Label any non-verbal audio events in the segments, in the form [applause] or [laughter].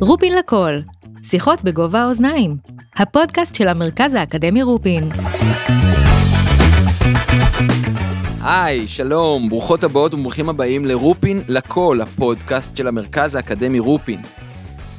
רופין לכל, שיחות בגובה האוזניים, הפודקאסט של המרכז האקדמי רופין. היי, שלום, ברוכות הבאות וברוכים הבאים לרופין לכל, הפודקאסט של המרכז האקדמי רופין.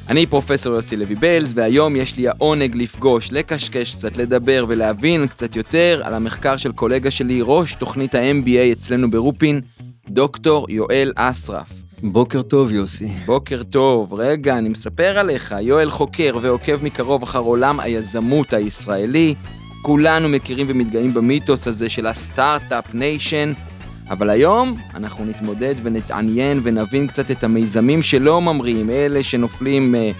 אני פרופסור יוסי לוי בלז, והיום יש לי העונג לפגוש, לקשקש קצת, לדבר ולהבין קצת יותר על המחקר של קולגה שלי, ראש תוכנית ה-MBA אצלנו ברופין, דוקטור יואל אסרף. בוקר טוב, יוסי. בוקר טוב. רגע, אני מספר עליך. יואל חוקר ועוקב מקרוב אחר עולם היזמות הישראלי. כולנו מכירים ומתגאים במיתוס הזה של ה Start-Up Nation, אבל היום אנחנו נתמודד ונתעניין ונבין קצת את המיזמים שלא ממריאים, אלה שנופלים אה,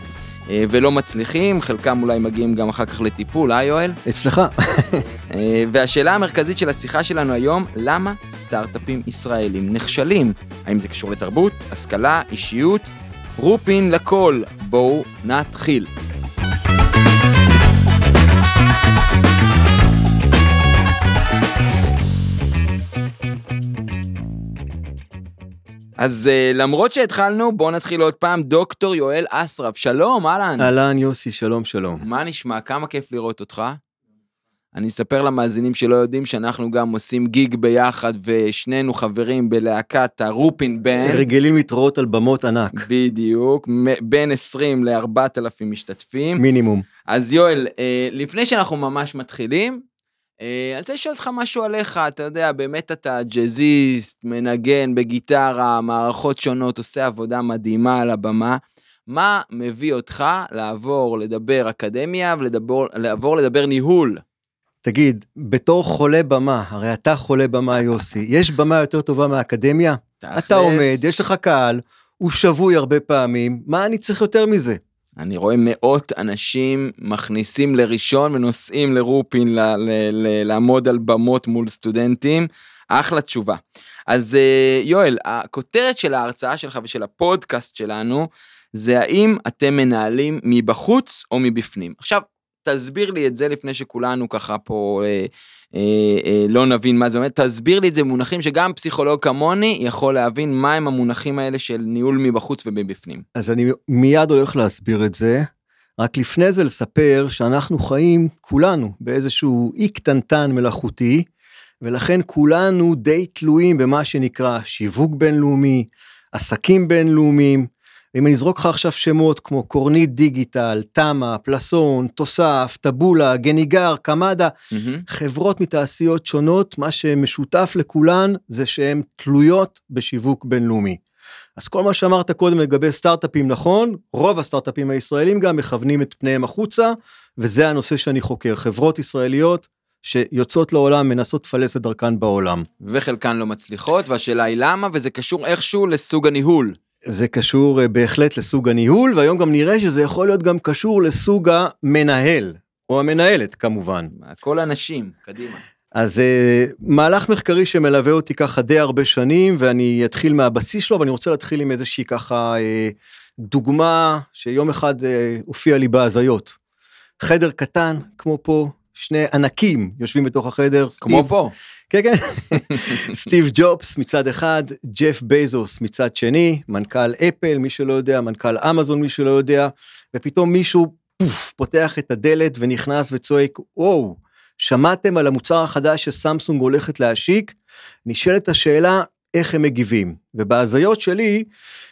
ולא מצליחים, חלקם אולי מגיעים גם אחר כך לטיפול, אה יואל? אצלך. אה, והשאלה המרכזית של השיחה שלנו היום, למה סטארט-אפים ישראלים נכשלים? האם זה קשור לתרבות, השכלה, אישיות? רופין לכל, בואו נתחיל. אז uh, למרות שהתחלנו, בואו נתחיל עוד פעם. דוקטור יואל אסרף, שלום, אהלן. אהלן, יוסי, שלום, שלום. מה נשמע? כמה כיף לראות אותך. אני אספר למאזינים שלא יודעים שאנחנו גם עושים גיג ביחד, ושנינו חברים בלהקת הרופין בן. רגילים להתראות על במות ענק. בדיוק, בין 20 ל-4,000 משתתפים. מינימום. אז יואל, אה, לפני שאנחנו ממש מתחילים, אה, אני רוצה לשאול אותך משהו עליך, אתה יודע, באמת אתה ג'אזיסט, מנגן בגיטרה, מערכות שונות, עושה עבודה מדהימה על הבמה. מה מביא אותך לעבור לדבר אקדמיה ולעבור לדבר ניהול? תגיד, בתור חולה במה, הרי אתה חולה במה יוסי, יש במה יותר טובה מהאקדמיה? אתה עומד, יש לך קהל, הוא שבוי הרבה פעמים, מה אני צריך יותר מזה? אני רואה מאות אנשים מכניסים לראשון ונוסעים לרופין ל- ל- ל- לעמוד על במות מול סטודנטים. אחלה תשובה. אז אה, יואל, הכותרת של ההרצאה שלך ושל הפודקאסט שלנו זה האם אתם מנהלים מבחוץ או מבפנים. עכשיו, תסביר לי את זה לפני שכולנו ככה פה אה, אה, לא נבין מה זה אומר, תסביר לי את זה במונחים שגם פסיכולוג כמוני יכול להבין מה הם המונחים האלה של ניהול מבחוץ ומבפנים. אז אני מיד הולך להסביר את זה, רק לפני זה לספר שאנחנו חיים כולנו באיזשהו אי קטנטן מלאכותי, ולכן כולנו די תלויים במה שנקרא שיווק בינלאומי, עסקים בינלאומיים, אם אני אזרוק לך עכשיו שמות כמו קורנית דיגיטל, תמה, פלסון, תוסף, טבולה, גניגר, קמדה, mm-hmm. חברות מתעשיות שונות, מה שמשותף לכולן זה שהן תלויות בשיווק בינלאומי. אז כל מה שאמרת קודם לגבי סטארט-אפים נכון, רוב הסטארט-אפים הישראלים גם מכוונים את פניהם החוצה, וזה הנושא שאני חוקר, חברות ישראליות שיוצאות לעולם, מנסות לפלס את דרכן בעולם. וחלקן לא מצליחות, והשאלה היא למה, וזה קשור איכשהו לסוג הניהול. זה קשור אה, בהחלט לסוג הניהול, והיום גם נראה שזה יכול להיות גם קשור לסוג המנהל, או המנהלת כמובן. כל אנשים, קדימה. אז uh, מהלך מחקרי שמלווה אותי ככה די הרבה שנים, ואני אתחיל מהבסיס שלו, ואני רוצה להתחיל עם איזושהי ככה uh, דוגמה שיום אחד uh, הופיעה לי בהזיות. חדר קטן, כמו פה, שני ענקים יושבים בתוך החדר. כמו סטיב, פה. כן, כן. [laughs] סטיב ג'ובס מצד אחד, ג'ף בייזוס מצד שני, מנכ"ל אפל, מי שלא יודע, מנכ"ל אמזון, מי שלא יודע, ופתאום מישהו פוף, פותח את הדלת ונכנס וצועק, וואו, שמעתם על המוצר החדש שסמסונג הולכת להשיק? נשאלת השאלה, איך הם מגיבים. ובהזיות שלי,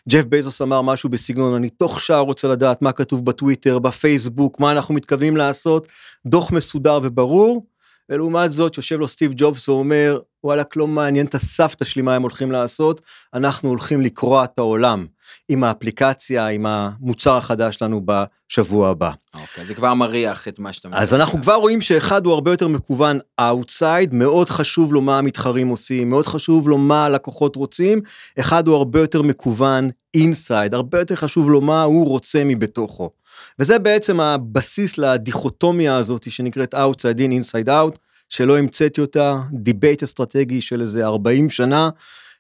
ג'ף בייזוס אמר משהו בסגנון, אני תוך שעה רוצה לדעת מה כתוב בטוויטר, בפייסבוק, מה אנחנו מתכוונים לעשות, דוח מסודר וברור. ולעומת זאת יושב לו סטיב ג'ובס ואומר, וואלכ לא מעניין את הסבתא שלי מה הם הולכים לעשות, אנחנו הולכים לקרוע את העולם עם האפליקציה, עם המוצר החדש שלנו בשבוע הבא. אוקיי, זה כבר מריח את מה שאתה מדבר. אז אנחנו כבר רואים שאחד הוא הרבה יותר מקוון outside, מאוד חשוב לו מה המתחרים עושים, מאוד חשוב לו מה הלקוחות רוצים, אחד הוא הרבה יותר מקוון inside, הרבה יותר חשוב לו מה הוא רוצה מבתוכו. וזה בעצם הבסיס לדיכוטומיה הזאת שנקראת Outside In, Inside Out, שלא המצאתי אותה, debate אסטרטגי של איזה 40 שנה,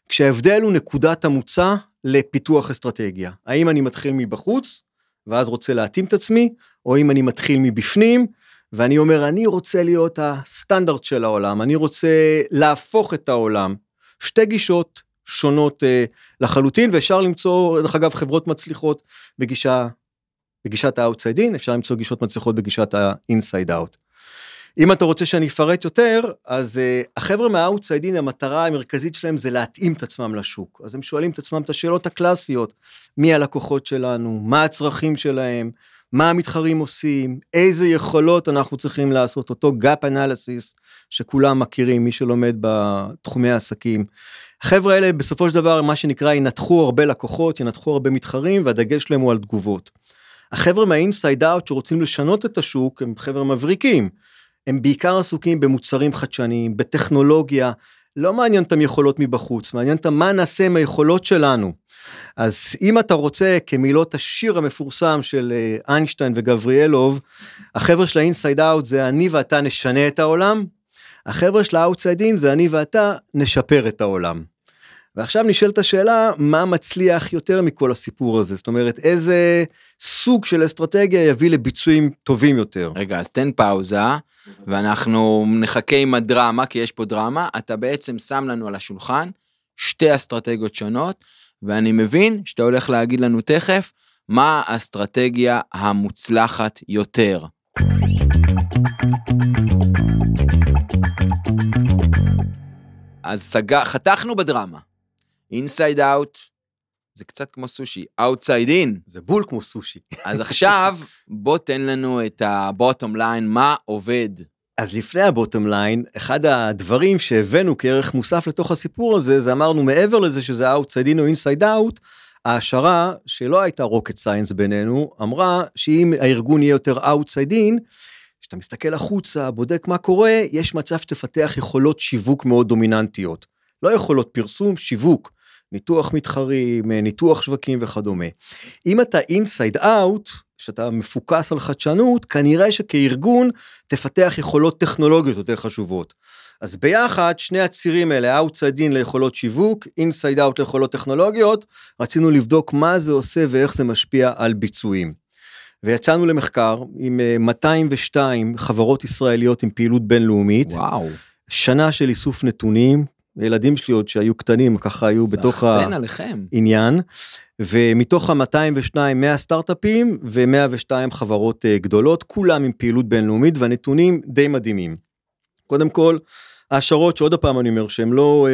כשההבדל הוא נקודת המוצא לפיתוח אסטרטגיה. האם אני מתחיל מבחוץ, ואז רוצה להתאים את עצמי, או אם אני מתחיל מבפנים, ואני אומר, אני רוצה להיות הסטנדרט של העולם, אני רוצה להפוך את העולם. שתי גישות שונות אה, לחלוטין, ואפשר למצוא, דרך אגב, חברות מצליחות בגישה, בגישת ה-outside in, אפשר למצוא גישות מצליחות בגישת ה-inside out. אם אתה רוצה שאני אפרט יותר, אז uh, החבר'ה מה-outside in, המטרה המרכזית שלהם זה להתאים את עצמם לשוק. אז הם שואלים את עצמם את השאלות הקלאסיות, מי הלקוחות שלנו, מה הצרכים שלהם, מה המתחרים עושים, איזה יכולות אנחנו צריכים לעשות, אותו gap analysis שכולם מכירים, מי שלומד בתחומי העסקים. החבר'ה האלה בסופו של דבר, מה שנקרא, ינתחו הרבה לקוחות, ינתחו הרבה מתחרים, והדגש שלהם הוא על תגובות. החבר'ה מה-inside out שרוצים לשנות את השוק, הם חבר'ה מבריקים. הם בעיקר עסוקים במוצרים חדשניים, בטכנולוגיה, לא מעניין אותם יכולות מבחוץ, מעניין אותם מה נעשה עם היכולות שלנו. אז אם אתה רוצה, כמילות השיר המפורסם של אה, איינשטיין וגבריאלוב, החבר'ה של האינסייד אאוט זה אני ואתה נשנה את העולם, החבר'ה של ה outside in זה אני ואתה נשפר את העולם. ועכשיו נשאלת השאלה מה מצליח יותר מכל הסיפור הזה זאת אומרת איזה סוג של אסטרטגיה יביא לביצועים טובים יותר. רגע אז תן פאוזה ואנחנו נחכה עם הדרמה כי יש פה דרמה אתה בעצם שם לנו על השולחן שתי אסטרטגיות שונות ואני מבין שאתה הולך להגיד לנו תכף מה האסטרטגיה המוצלחת יותר. אז סגר, חתכנו בדרמה. Inside out זה קצת כמו סושי, outside in. זה בול כמו סושי. [laughs] אז עכשיו בוא תן לנו את ה bottom line, מה עובד. אז לפני ה bottom line, אחד הדברים שהבאנו כערך מוסף לתוך הסיפור הזה, זה אמרנו מעבר לזה שזה outside in או inside out, ההשערה שלא הייתה rocket science בינינו, אמרה שאם הארגון יהיה יותר outside in, כשאתה מסתכל החוצה, בודק מה קורה, יש מצב שתפתח יכולות שיווק מאוד דומיננטיות. לא יכולות פרסום, שיווק. ניתוח מתחרים, ניתוח שווקים וכדומה. אם אתה אינסייד אאוט, שאתה מפוקס על חדשנות, כנראה שכארגון תפתח יכולות טכנולוגיות יותר חשובות. אז ביחד, שני הצירים האלה, outside in ליכולות שיווק, inside out ליכולות טכנולוגיות, רצינו לבדוק מה זה עושה ואיך זה משפיע על ביצועים. ויצאנו למחקר עם 202 אה, חברות ישראליות עם פעילות בינלאומית. וואו. שנה של איסוף נתונים, ילדים שלי עוד שהיו קטנים ככה היו בתוך העניין ומתוך ה-202 100 סטארט-אפים ו-102 חברות uh, גדולות כולם עם פעילות בינלאומית והנתונים די מדהימים. קודם כל ההשערות שעוד פעם אני אומר שהם לא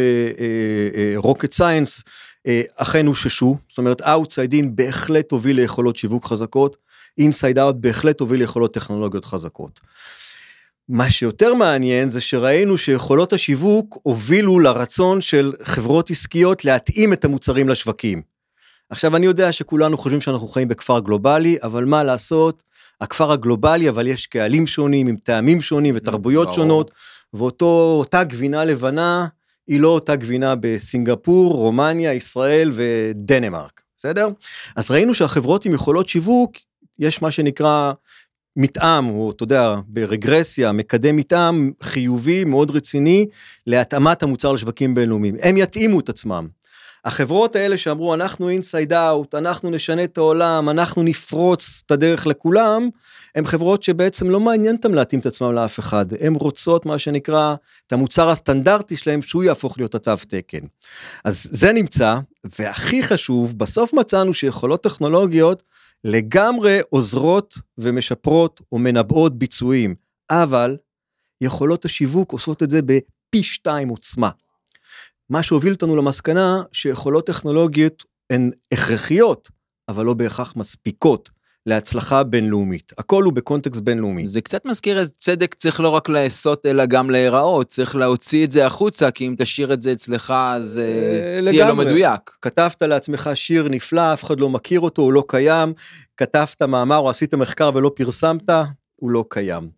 רוקט uh, סיינס uh, uh, אכן הוששו זאת אומרת outside in בהחלט הוביל ליכולות שיווק חזקות inside out בהחלט הוביל ליכולות טכנולוגיות חזקות. מה שיותר מעניין זה שראינו שיכולות השיווק הובילו לרצון של חברות עסקיות להתאים את המוצרים לשווקים. עכשיו אני יודע שכולנו חושבים שאנחנו חיים בכפר גלובלי, אבל מה לעשות, הכפר הגלובלי אבל יש קהלים שונים עם טעמים שונים ותרבויות. שונות, ואותה גבינה לבנה היא לא אותה גבינה בסינגפור, רומניה, ישראל ודנמרק, בסדר? אז ראינו שהחברות עם יכולות שיווק, יש מה שנקרא מתאם, או אתה יודע, ברגרסיה, מקדם מתאם חיובי מאוד רציני להתאמת המוצר לשווקים בינלאומיים. הם יתאימו את עצמם. החברות האלה שאמרו אנחנו אינסייד אאוט, אנחנו נשנה את העולם, אנחנו נפרוץ את הדרך לכולם, הן חברות שבעצם לא מעניין אותם להתאים את עצמם לאף אחד, הן רוצות מה שנקרא את המוצר הסטנדרטי שלהם שהוא יהפוך להיות התו תקן. אז זה נמצא, והכי חשוב, בסוף מצאנו שיכולות טכנולוגיות לגמרי עוזרות ומשפרות או מנבאות ביצועים, אבל יכולות השיווק עושות את זה בפי שתיים עוצמה. מה שהוביל אותנו למסקנה שיכולות טכנולוגיות הן הכרחיות, אבל לא בהכרח מספיקות להצלחה בינלאומית. הכל הוא בקונטקסט בינלאומי. זה קצת מזכיר איזה צדק צריך לא רק לעשות אלא גם להיראות, צריך להוציא את זה החוצה, כי אם תשאיר את זה אצלך אז uh, תהיה לא מדויק. כתבת לעצמך שיר נפלא, אף אחד לא מכיר אותו, הוא לא קיים, כתבת מאמר או עשית מחקר ולא פרסמת, הוא לא קיים.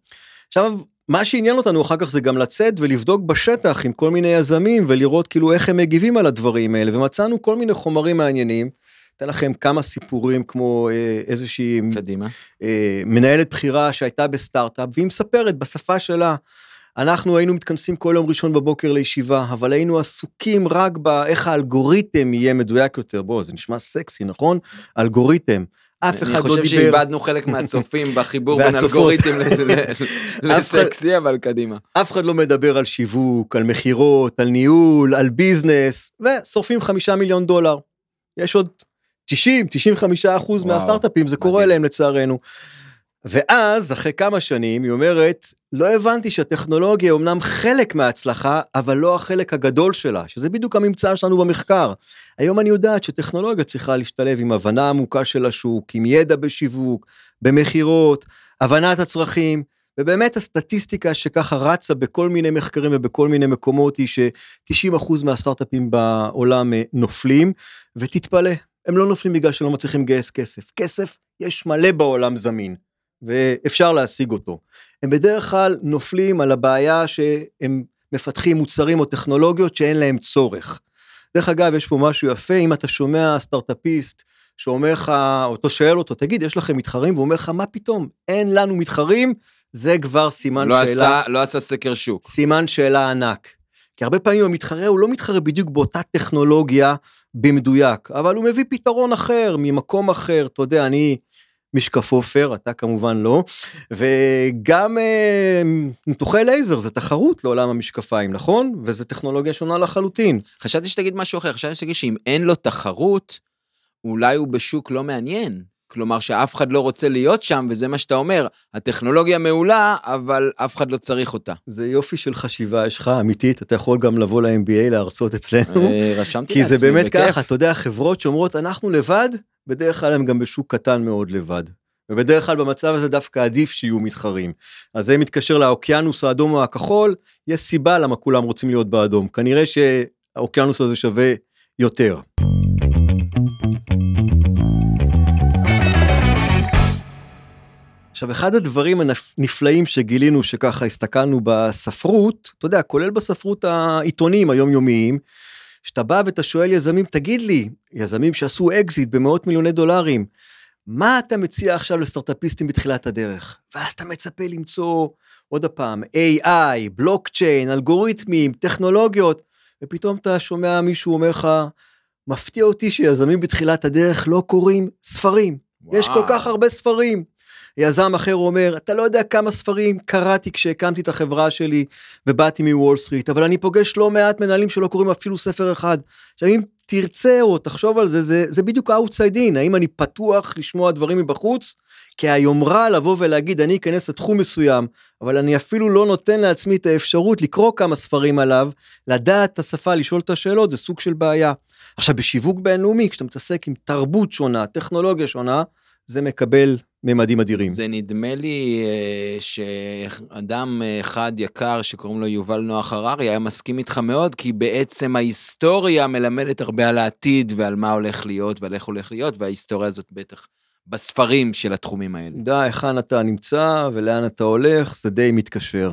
עכשיו, מה שעניין אותנו אחר כך זה גם לצאת ולבדוק בשטח עם כל מיני יזמים ולראות כאילו איך הם מגיבים על הדברים האלה ומצאנו כל מיני חומרים מעניינים. אתן לכם כמה סיפורים כמו אה, איזושהי קדימה. אה, מנהלת בכירה שהייתה בסטארט-אפ והיא מספרת בשפה שלה. אנחנו היינו מתכנסים כל יום ראשון בבוקר לישיבה אבל היינו עסוקים רק באיך האלגוריתם יהיה מדויק יותר בוא זה נשמע סקסי נכון אלגוריתם אף אחד אני לא חושב דיבר. שאיבדנו חלק מהצופים בחיבור בין. אלגוריתם [laughs] לסקסי, אבל קדימה. אף אחד לא מדבר על שיווק, על מכירות, על ניהול, על ביזנס, ושורפים חמישה מיליון דולר. יש עוד 90, 95 אחוז מהסטארט-אפים, זה קורה. להם לצערנו. ואז, אחרי כמה שנים, היא אומרת, לא הבנתי שהטכנולוגיה אומנם חלק מההצלחה, אבל לא החלק הגדול שלה, שזה בדיוק הממצא שלנו במחקר. היום אני יודעת שטכנולוגיה צריכה להשתלב עם הבנה עמוקה של השוק, עם ידע בשיווק, במכירות, הבנת הצרכים, ובאמת הסטטיסטיקה שככה רצה בכל מיני מחקרים ובכל מיני מקומות היא ש-90% מהסטארט-אפים בעולם אה, נופלים, ותתפלא, הם לא נופלים בגלל שלא מצליחים לגייס כסף. כסף יש מלא בעולם זמין, ואפשר להשיג אותו. הם בדרך כלל נופלים על הבעיה שהם מפתחים מוצרים או טכנולוגיות שאין להם צורך. דרך אגב, יש פה משהו יפה, אם אתה שומע סטארט-אפיסט שאומר לך, או אתה שואל אותו, תגיד, יש לכם מתחרים? והוא אומר לך, מה פתאום, אין לנו מתחרים, זה כבר סימן לא שאלה. עשה- לא עשה סקר שוק. סימן שאלה ענק. כי הרבה פעמים המתחרה הוא לא מתחרה בדיוק באותה טכנולוגיה במדויק, אבל הוא מביא פתרון אחר, ממקום אחר, אתה יודע, אני משקף עופר, אתה כמובן לא, וגם אה, ניתוחי לייזר זה תחרות לעולם המשקפיים, נכון? וזו טכנולוגיה שונה לחלוטין. חשבתי שתגיד משהו אחר, חשבתי שתגיד שאם אין לו תחרות, אולי הוא בשוק לא מעניין. כלומר שאף אחד לא רוצה להיות שם, וזה מה שאתה אומר, הטכנולוגיה מעולה, אבל אף אחד לא צריך אותה. זה יופי של חשיבה יש לך, אמיתית, אתה יכול גם לבוא ל-MBA להרצות אצלנו. אה, רשמתי כי זה לעצמי, באמת בכיף. ככה, אתה יודע, חברות שאומרות אנחנו לבד, בדרך כלל הם גם בשוק קטן מאוד לבד. ובדרך כלל במצב הזה דווקא עדיף שיהיו מתחרים. אז זה מתקשר לאוקיינוס האדום או הכחול, יש סיבה למה כולם רוצים להיות באדום. כנראה שהאוקיינוס הזה שווה יותר. עכשיו, אחד הדברים הנפלאים שגילינו שככה הסתכלנו בספרות, אתה יודע, כולל בספרות העיתונים היומיומיים, שאתה בא ואתה שואל יזמים, תגיד לי, יזמים שעשו אקזיט במאות מיליוני דולרים, מה אתה מציע עכשיו לסטארט-אפיסטים בתחילת הדרך? ואז אתה מצפה למצוא, עוד פעם, AI, בלוקצ'יין, אלגוריתמים, טכנולוגיות, ופתאום אתה שומע מישהו אומר לך, מפתיע אותי שיזמים בתחילת הדרך לא קוראים ספרים. יש כל וואו. כך הרבה ספרים. יזם אחר אומר, אתה לא יודע כמה ספרים קראתי כשהקמתי את החברה שלי ובאתי מוול סטריט, אבל אני פוגש לא מעט מנהלים שלא קוראים אפילו ספר אחד. עכשיו אם תרצה או תחשוב על זה, זה, זה בדיוק ה-outside in, האם אני פתוח לשמוע דברים מבחוץ? כי היומרה לבוא ולהגיד אני אכנס לתחום מסוים, אבל אני אפילו לא נותן לעצמי את האפשרות לקרוא כמה ספרים עליו, לדעת את השפה, לשאול את השאלות, זה סוג של בעיה. עכשיו בשיווק בינלאומי, כשאתה מתעסק עם תרבות שונה, טכנולוגיה שונה, זה מקבל ממדים אדירים. זה נדמה לי אה, שאדם אה, אחד יקר שקוראים לו יובל נוח הררי היה מסכים איתך מאוד, כי בעצם ההיסטוריה מלמדת הרבה על העתיד ועל מה הולך להיות ועל איך הולך להיות, וההיסטוריה הזאת בטח בספרים של התחומים האלה. דע היכן אתה נמצא ולאן אתה הולך, זה די מתקשר.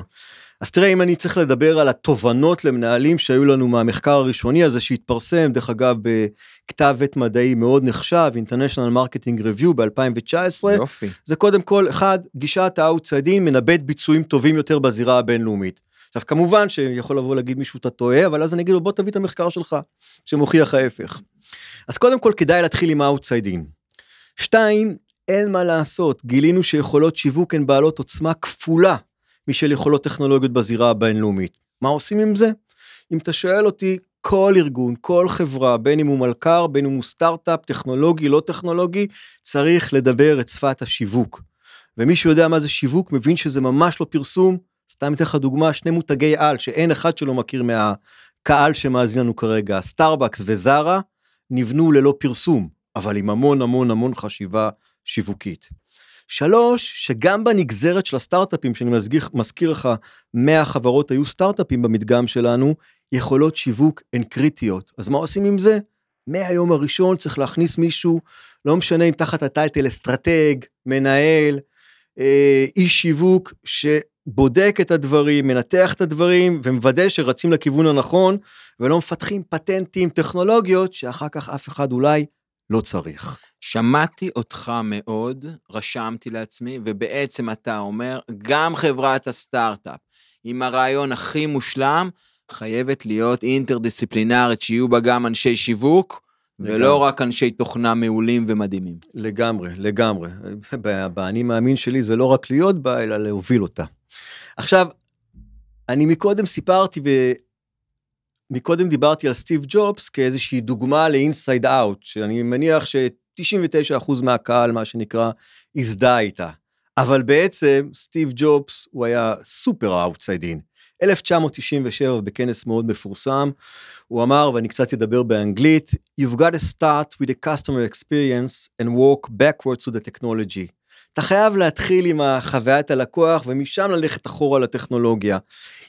אז תראה, אם אני צריך לדבר על התובנות למנהלים שהיו לנו מהמחקר הראשוני הזה שהתפרסם, דרך אגב, בכתב עת מדעי מאוד נחשב, International Marketing Review ב-2019, יופי. זה קודם כל, אחד, גישת ה outside in מנבאת ביצועים טובים יותר בזירה הבינלאומית. עכשיו, כמובן שיכול לבוא להגיד מישהו אתה טועה, אבל אז אני אגיד לו בוא תביא את המחקר שלך, שמוכיח ההפך. אז קודם כל כדאי להתחיל עם ה outside in. שתיים, אין מה לעשות, גילינו שיכולות שיווק הן בעלות עוצמה כפולה משל יכולות טכנולוגיות בזירה הבינלאומית. מה עושים עם זה? אם אתה שואל אותי, כל ארגון, כל חברה, בין אם הוא מלכ"ר, בין אם הוא סטארט-אפ, טכנולוגי, לא טכנולוגי, צריך לדבר את שפת השיווק. ומי שיודע מה זה שיווק, מבין שזה ממש לא פרסום. סתם אתן לך דוגמה, שני מותגי על, שאין אחד שלא מכיר מהקהל שמאזין לנו כרגע, סטארבקס וזרה, נבנו ללא פרסום, אבל עם המון המון המון חשיבה שיווקית. שלוש, שגם בנגזרת של הסטארט-אפים, שאני מזכיר, מזכיר לך, 100 חברות היו סטארט-אפים במדגם שלנו, יכולות שיווק הן קריטיות. אז מה עושים עם זה? מהיום הראשון צריך להכניס מישהו, לא משנה אם תחת ה title אסטרטג, מנהל, אה, איש שיווק, שבודק את הדברים, מנתח את הדברים, ומוודא שרצים לכיוון הנכון, ולא מפתחים פטנטים, טכנולוגיות, שאחר כך אף אחד אולי לא צריך. שמעתי אותך מאוד, רשמתי לעצמי, ובעצם אתה אומר, גם חברת הסטארט-אפ, עם הרעיון הכי מושלם, חייבת להיות אינטרדיסציפלינרית, שיהיו בה גם אנשי שיווק, ולא לגמרי. רק אנשי תוכנה מעולים ומדהימים. לגמרי, לגמרי. באני מאמין שלי זה לא רק להיות בה, אלא להוביל אותה. עכשיו, אני מקודם סיפרתי ומקודם דיברתי על סטיב ג'ובס כאיזושהי דוגמה ל-inside out, שאני מניח ש-99% מהקהל, מה שנקרא, הזדהה איתה. אבל בעצם סטיב ג'ובס הוא היה סופר outside in. 1997 בכנס מאוד מפורסם, הוא אמר, ואני קצת אדבר באנגלית, You've got to start with the customer experience and walk backwards to the technology. אתה חייב להתחיל עם החוויית הלקוח ומשם ללכת אחורה לטכנולוגיה.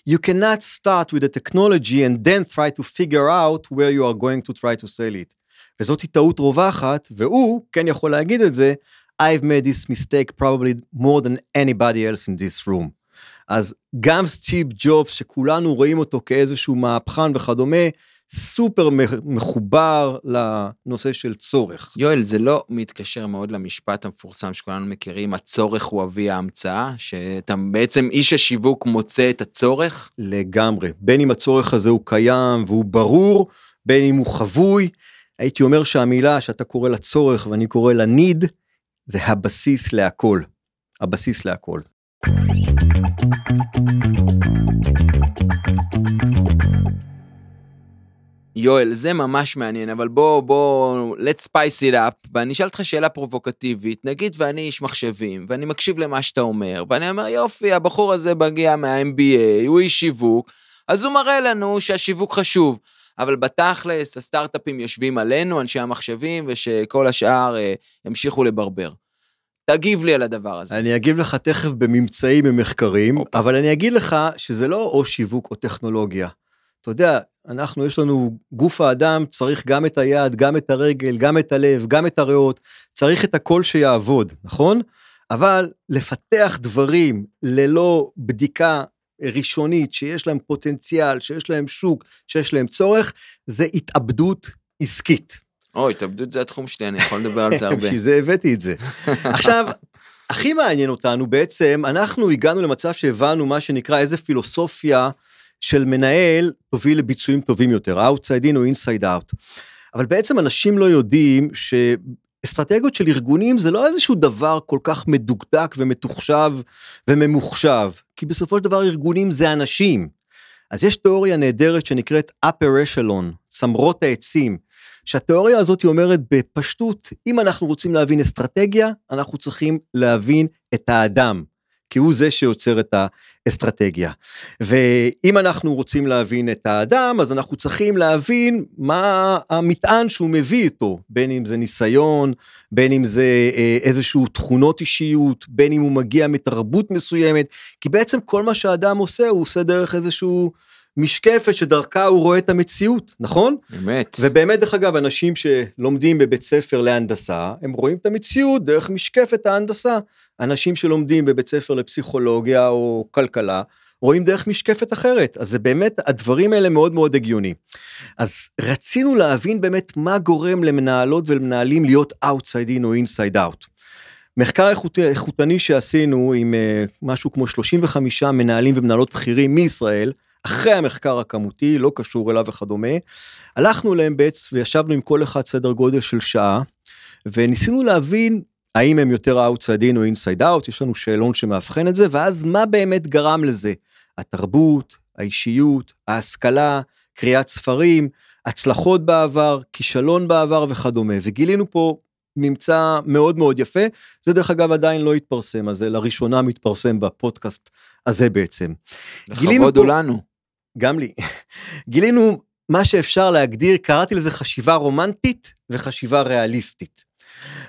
You cannot start with the technology and then try to figure out where you are going to try to sell it. וזאת טעות רווחת, והוא כן יכול להגיד את זה, I've made this mistake probably more than anybody else in this room. אז גם סטיב ג'ובס, שכולנו רואים אותו כאיזשהו מהפכן וכדומה, סופר מחובר לנושא של צורך. יואל, זה לא מתקשר מאוד למשפט המפורסם שכולנו מכירים, הצורך הוא אבי ההמצאה, שאתה בעצם איש השיווק מוצא את הצורך? לגמרי. בין אם הצורך הזה הוא קיים והוא ברור, בין אם הוא חבוי. הייתי אומר שהמילה שאתה קורא לה צורך ואני קורא לה need, זה הבסיס להכל. הבסיס להכל. יואל, זה ממש מעניין, אבל בוא, בוא, let's spice it up, ואני אשאל אותך שאלה פרובוקטיבית, נגיד ואני איש מחשבים, ואני מקשיב למה שאתה אומר, ואני אומר, יופי, הבחור הזה מגיע מה-MBA, הוא איש שיווק, אז הוא מראה לנו שהשיווק חשוב. אבל בתכלס, הסטארט-אפים יושבים עלינו, אנשי המחשבים, ושכל השאר אה, ימשיכו לברבר. תגיב לי על הדבר הזה. אני אגיב לך תכף בממצאים ממחקרים, אוקיי. אבל אני אגיד לך שזה לא או שיווק או טכנולוגיה. אתה יודע, אנחנו, יש לנו, גוף האדם צריך גם את היד, גם את הרגל, גם את הלב, גם את הריאות, צריך את הכל שיעבוד, נכון? אבל לפתח דברים ללא בדיקה ראשונית, שיש להם פוטנציאל, שיש להם שוק, שיש להם צורך, זה התאבדות עסקית. אוי, התאבדות זה התחום שלי, אני יכול לדבר על זה [laughs] הרבה. בשביל זה הבאתי את זה. עכשיו, הכי מעניין אותנו בעצם, אנחנו הגענו למצב שהבנו מה שנקרא איזה פילוסופיה של מנהל תוביל לביצועים טובים יותר, outside in או inside out. אבל בעצם אנשים לא יודעים שאסטרטגיות של ארגונים זה לא איזשהו דבר כל כך מדוקדק ומתוחשב וממוחשב, כי בסופו של דבר ארגונים זה אנשים. אז יש תיאוריה נהדרת שנקראת upper echelon, צמרות העצים, שהתיאוריה הזאת אומרת בפשטות, אם אנחנו רוצים להבין אסטרטגיה, אנחנו צריכים להבין את האדם, כי הוא זה שיוצר את האסטרטגיה. ואם אנחנו רוצים להבין את האדם, אז אנחנו צריכים להבין מה המטען שהוא מביא איתו, בין אם זה ניסיון, בין אם זה אה, איזשהו תכונות אישיות, בין אם הוא מגיע מתרבות מסוימת, כי בעצם כל מה שהאדם עושה, הוא עושה דרך איזשהו... משקפת שדרכה הוא רואה את המציאות, נכון? אמת. ובאמת, דרך אגב, אנשים שלומדים בבית ספר להנדסה, הם רואים את המציאות דרך משקפת ההנדסה. אנשים שלומדים בבית ספר לפסיכולוגיה או כלכלה, רואים דרך משקפת אחרת. אז זה באמת, הדברים האלה מאוד מאוד הגיוני. אז רצינו להבין באמת מה גורם למנהלות ולמנהלים להיות outside in או inside out. מחקר איכות, איכותני שעשינו עם uh, משהו כמו 35 מנהלים ומנהלות בכירים מישראל, אחרי המחקר הכמותי, לא קשור אליו וכדומה, הלכנו אליהם בעצם וישבנו עם כל אחד סדר גודל של שעה, וניסינו להבין האם הם יותר outside in או inside out, יש לנו שאלון שמאבחן את זה, ואז מה באמת גרם לזה? התרבות, האישיות, ההשכלה, קריאת ספרים, הצלחות בעבר, כישלון בעבר וכדומה, וגילינו פה ממצא מאוד מאוד יפה, זה דרך אגב עדיין לא התפרסם, אז זה לראשונה מתפרסם בפודקאסט הזה בעצם. לכבוד הוא לנו. גם לי. [laughs] גילינו מה שאפשר להגדיר, קראתי לזה חשיבה רומנטית וחשיבה ריאליסטית.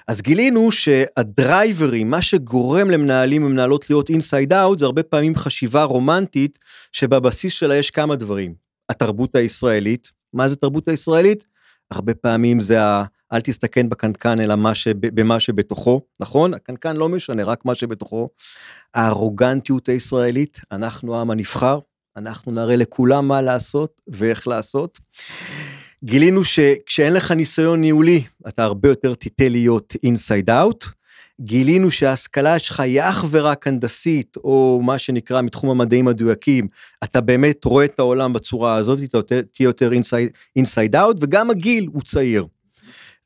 אז גילינו שהדרייברים, מה שגורם למנהלים ומנהלות להיות אינסייד אאוט, זה הרבה פעמים חשיבה רומנטית, שבבסיס שלה יש כמה דברים. התרבות הישראלית, מה זה תרבות הישראלית? הרבה פעמים זה ה... אל תסתכן בקנקן אלא מה שב, במה שבתוכו, נכון? הקנקן לא משנה, רק מה שבתוכו. הארוגנטיות הישראלית, אנחנו העם הנבחר, אנחנו נראה לכולם מה לעשות ואיך לעשות. גילינו שכשאין לך ניסיון ניהולי, אתה הרבה יותר תיטה להיות אינסייד אאוט. גילינו שההשכלה שלך היא אך ורק הנדסית, או מה שנקרא מתחום המדעים המדויקים, אתה באמת רואה את העולם בצורה הזאת, אתה תהיה יותר inside out, וגם הגיל הוא צעיר.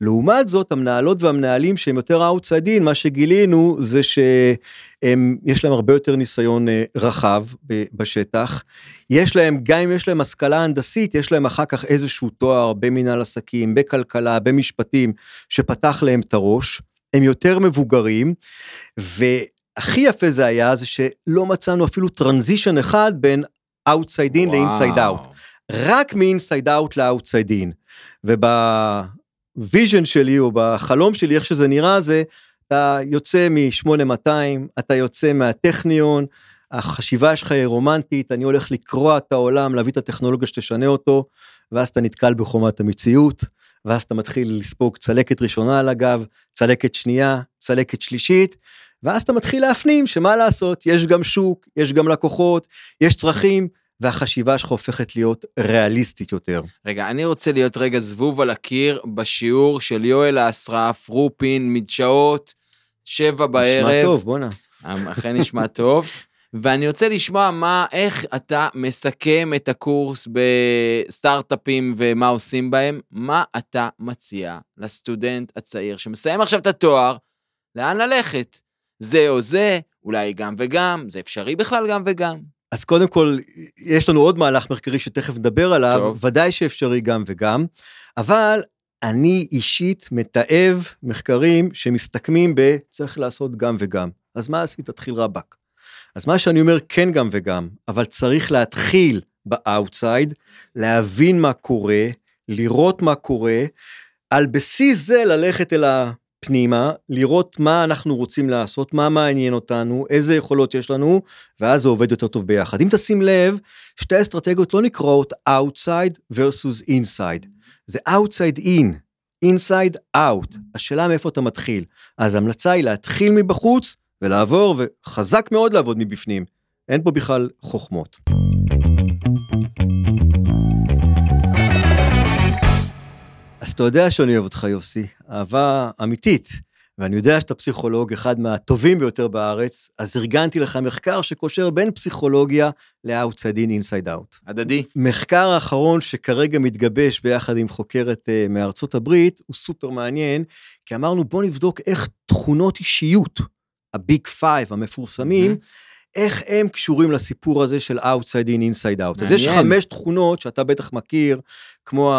לעומת זאת, המנהלות והמנהלים שהם יותר outside in, מה שגילינו זה שיש להם הרבה יותר ניסיון אה, רחב בשטח. יש להם, גם אם יש להם השכלה הנדסית, יש להם אחר כך איזשהו תואר במנהל עסקים, בכלכלה, במשפטים, שפתח להם את הראש. הם יותר מבוגרים, והכי יפה זה היה, זה שלא מצאנו אפילו transition אחד בין outside in ל-inside out. רק מ-inside out ל-outside in. וב vision שלי או בחלום שלי, איך שזה נראה, זה אתה יוצא מ-8200, אתה יוצא מהטכניון, החשיבה שלך היא רומנטית, אני הולך לקרוע את העולם, להביא את הטכנולוגיה שתשנה אותו, ואז אתה נתקל בחומת המציאות, ואז אתה מתחיל לספוג צלקת ראשונה על הגב, צלקת שנייה, צלקת שלישית, ואז אתה מתחיל להפנים שמה לעשות, יש גם שוק, יש גם לקוחות, יש צרכים, והחשיבה שלך הופכת להיות ריאליסטית יותר. רגע, אני רוצה להיות רגע זבוב על הקיר בשיעור של יואל האסרף, רופין, מדשאות, שבע בערב. נשמע טוב, בואנה. אכן נשמע טוב. [laughs] ואני רוצה לשמוע מה, איך אתה מסכם את הקורס בסטארט-אפים ומה עושים בהם, מה אתה מציע לסטודנט הצעיר שמסיים עכשיו את התואר, לאן ללכת? זה או זה, אולי גם וגם, זה אפשרי בכלל גם וגם. אז קודם כל, יש לנו עוד מהלך מחקרי שתכף נדבר עליו, טוב. ודאי שאפשרי גם וגם, אבל אני אישית מתעב מחקרים שמסתכמים בצריך לעשות גם וגם. אז מה עשית? תתחיל רבאק. אז מה שאני אומר, כן גם וגם, אבל צריך להתחיל ב outside, להבין מה קורה, לראות מה קורה, על בסיס זה ללכת אל הפנימה, לראות מה אנחנו רוצים לעשות, מה מעניין אותנו, איזה יכולות יש לנו, ואז זה עובד יותר טוב ביחד. אם תשים לב, שתי אסטרטגיות לא נקראות outside versus inside, זה outside in, inside out. השאלה מאיפה אתה מתחיל. אז ההמלצה היא להתחיל מבחוץ ולעבור, וחזק מאוד לעבוד מבפנים. אין פה בכלל חוכמות. אז אתה יודע שאני אוהב אותך יוסי, אהבה אמיתית, ואני יודע שאתה פסיכולוג אחד מהטובים ביותר בארץ, אז ארגנתי לך מחקר שקושר בין פסיכולוגיה ל-outside in, inside out. הדדי. מחקר האחרון שכרגע מתגבש ביחד עם חוקרת אה, מארצות הברית, הוא סופר מעניין, כי אמרנו בוא נבדוק איך תכונות אישיות, ה Big Five המפורסמים, mm-hmm. איך הם קשורים לסיפור הזה של outside in, inside out. מעניין. אז יש חמש תכונות שאתה בטח מכיר, כמו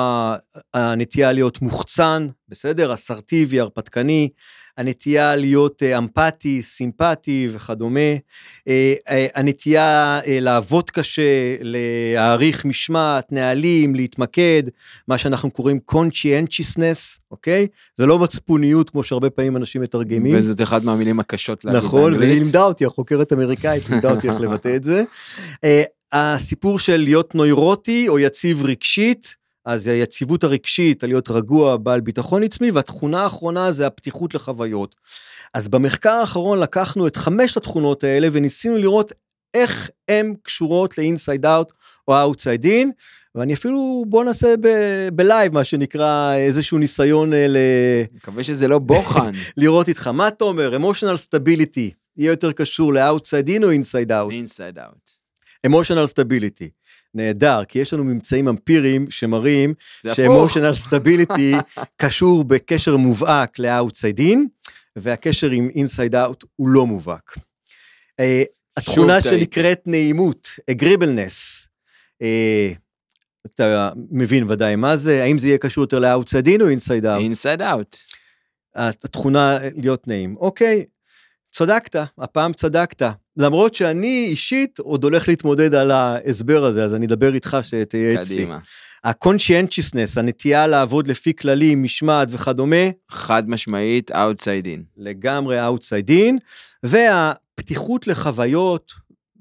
הנטייה להיות מוחצן, בסדר? אסרטיבי, הרפתקני, הנטייה להיות אה, אמפתי, סימפטי וכדומה, אה, אה, הנטייה לעבוד קשה, להעריך משמעת, נהלים, להתמקד, מה שאנחנו קוראים conscientiousness, אוקיי? זה לא מצפוניות כמו שהרבה פעמים אנשים מתרגמים. וזאת אחת מהמילים הקשות להגיד נכון, והיא לימדה אותי, החוקרת אמריקאית לימדה אותי איך לבטא את זה. [laughs] הסיפור של להיות נוירוטי או יציב רגשית, אז היציבות הרגשית, להיות רגוע, בעל ביטחון עצמי, והתכונה האחרונה זה הפתיחות לחוויות. אז במחקר האחרון לקחנו את חמש התכונות האלה וניסינו לראות איך הן קשורות ל-inside out או outside in, ואני אפילו, בוא נעשה בלייב, מה שנקרא, איזשהו ניסיון אה, ל... מקווה שזה לא בוחן. [laughs] לראות איתך, מה אתה אומר, emotional stability, יהיה יותר קשור ל-outside in או inside out? inside out. emotional stability. נהדר, כי יש לנו ממצאים אמפיריים שמראים שאמושיונל סטביליטי [laughs] קשור בקשר מובהק ל-outside in, והקשר עם inside out הוא לא מובהק. Uh, התכונה שנקראת נעימות, agreeableness, uh, אתה מבין ודאי מה זה, האם זה יהיה קשור יותר ל-outside in או inside out? inside out. התכונה להיות נעים, אוקיי, צדקת, הפעם צדקת. למרות שאני אישית עוד הולך להתמודד על ההסבר הזה, אז אני אדבר איתך שתהיה אצלי. קדימה. ה-conscientiousness, הנטייה לעבוד לפי כללים, משמעת וכדומה. חד משמעית, outside in. לגמרי outside in, והפתיחות לחוויות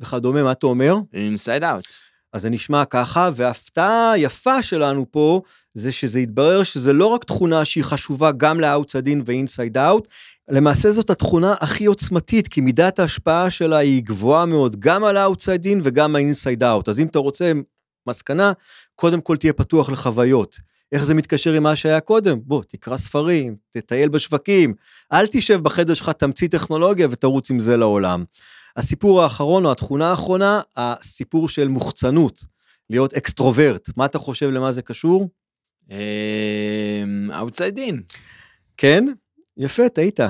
וכדומה, מה אתה אומר? inside out. אז זה נשמע ככה, וההפתעה היפה שלנו פה, זה שזה יתברר שזה לא רק תכונה שהיא חשובה גם ל-outside in ו-inside out, למעשה זאת התכונה הכי עוצמתית, כי מידת ההשפעה שלה היא גבוהה מאוד, גם על ה-outside in וגם ה-inside out. אז אם אתה רוצה מסקנה, קודם כל תהיה פתוח לחוויות. איך זה מתקשר עם מה שהיה קודם? בוא, תקרא ספרים, תטייל בשווקים, אל תשב בחדר שלך, תמציא טכנולוגיה ותרוץ עם זה לעולם. הסיפור האחרון, או התכונה האחרונה, הסיפור של מוחצנות, להיות extrovert. מה אתה חושב למה זה קשור? outside in. כן? יפה, טעית.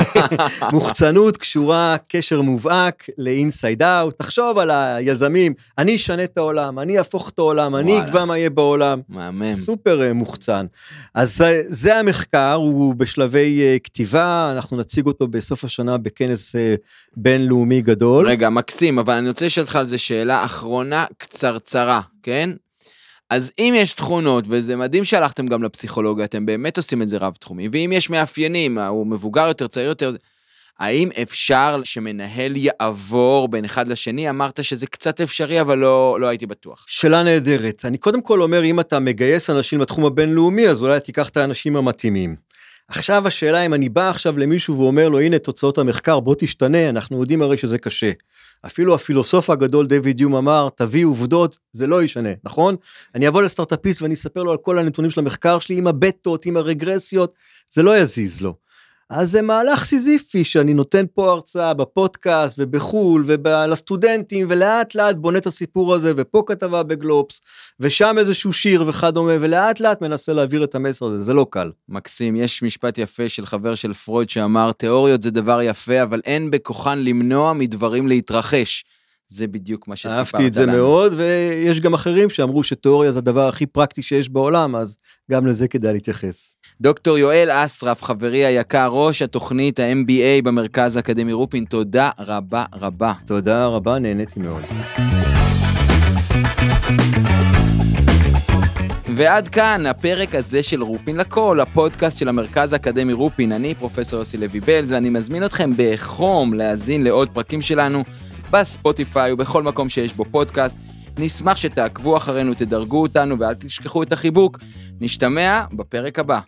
[laughs] מוחצנות קשורה קשר מובהק ל inside out. תחשוב על היזמים, אני אשנה את העולם, אני אהפוך את העולם, אני. אקבע מה יהיה בעולם. מהמם. סופר אה, מוחצן. אז זה, זה המחקר, הוא בשלבי אה, כתיבה, אנחנו נציג אותו בסוף השנה בכנס אה, בינלאומי גדול. רגע, מקסים, אבל אני רוצה לשאול אותך על זה שאלה אחרונה קצרצרה, כן? אז אם יש תכונות, וזה מדהים שהלכתם גם לפסיכולוגיה, אתם באמת עושים את זה רב-תחומי, ואם יש מאפיינים, הוא מבוגר יותר, צעיר יותר, האם אפשר שמנהל יעבור בין אחד לשני? אמרת שזה קצת אפשרי, אבל לא, לא הייתי בטוח. שאלה נהדרת. אני קודם כל אומר, אם אתה מגייס אנשים לתחום הבינלאומי, אז אולי תיקח את האנשים המתאימים. עכשיו השאלה אם אני בא עכשיו למישהו ואומר לו, הנה תוצאות המחקר, בוא תשתנה, אנחנו יודעים הרי שזה קשה. אפילו הפילוסוף הגדול דיוויד יום אמר, תביא עובדות, זה לא ישנה, נכון? אני אבוא לסטארט-אפיסט ואני אספר לו על כל הנתונים של המחקר שלי, עם הבטות, עם הרגרסיות, זה לא יזיז לו. אז זה מהלך סיזיפי שאני נותן פה הרצאה בפודקאסט ובחול ולסטודנטים ולאט לאט בונה את הסיפור הזה ופה כתבה בגלובס ושם איזשהו שיר וכדומה ולאט לאט מנסה להעביר את המסר הזה זה לא קל. מקסים, יש משפט יפה של חבר של פרויד שאמר, תיאוריות זה דבר יפה, אבל אין בכוחן למנוע מדברים להתרחש. זה בדיוק מה שסיפרת לנו. אהבתי את זה מאוד ויש גם אחרים שאמרו שתיאוריה זה הדבר הכי פרקטי שיש בעולם אז גם לזה כדאי להתייחס. דוקטור יואל אסרף, חברי היקר, ראש התוכנית ה-MBA במרכז האקדמי רופין, תודה רבה רבה. תודה רבה נהניתי מאוד. ועד כאן הפרק הזה של רופין לכל, הפודקאסט של המרכז האקדמי רופין. אני פרופסור יוסי לוי בלז, ואני מזמין אתכם בחום להאזין לעוד פרקים שלנו בספוטיפיי ובכל מקום שיש בו פודקאסט. נשמח שתעקבו אחרינו, תדרגו אותנו ואל תשכחו את החיבוק. נשתמע בפרק הבא.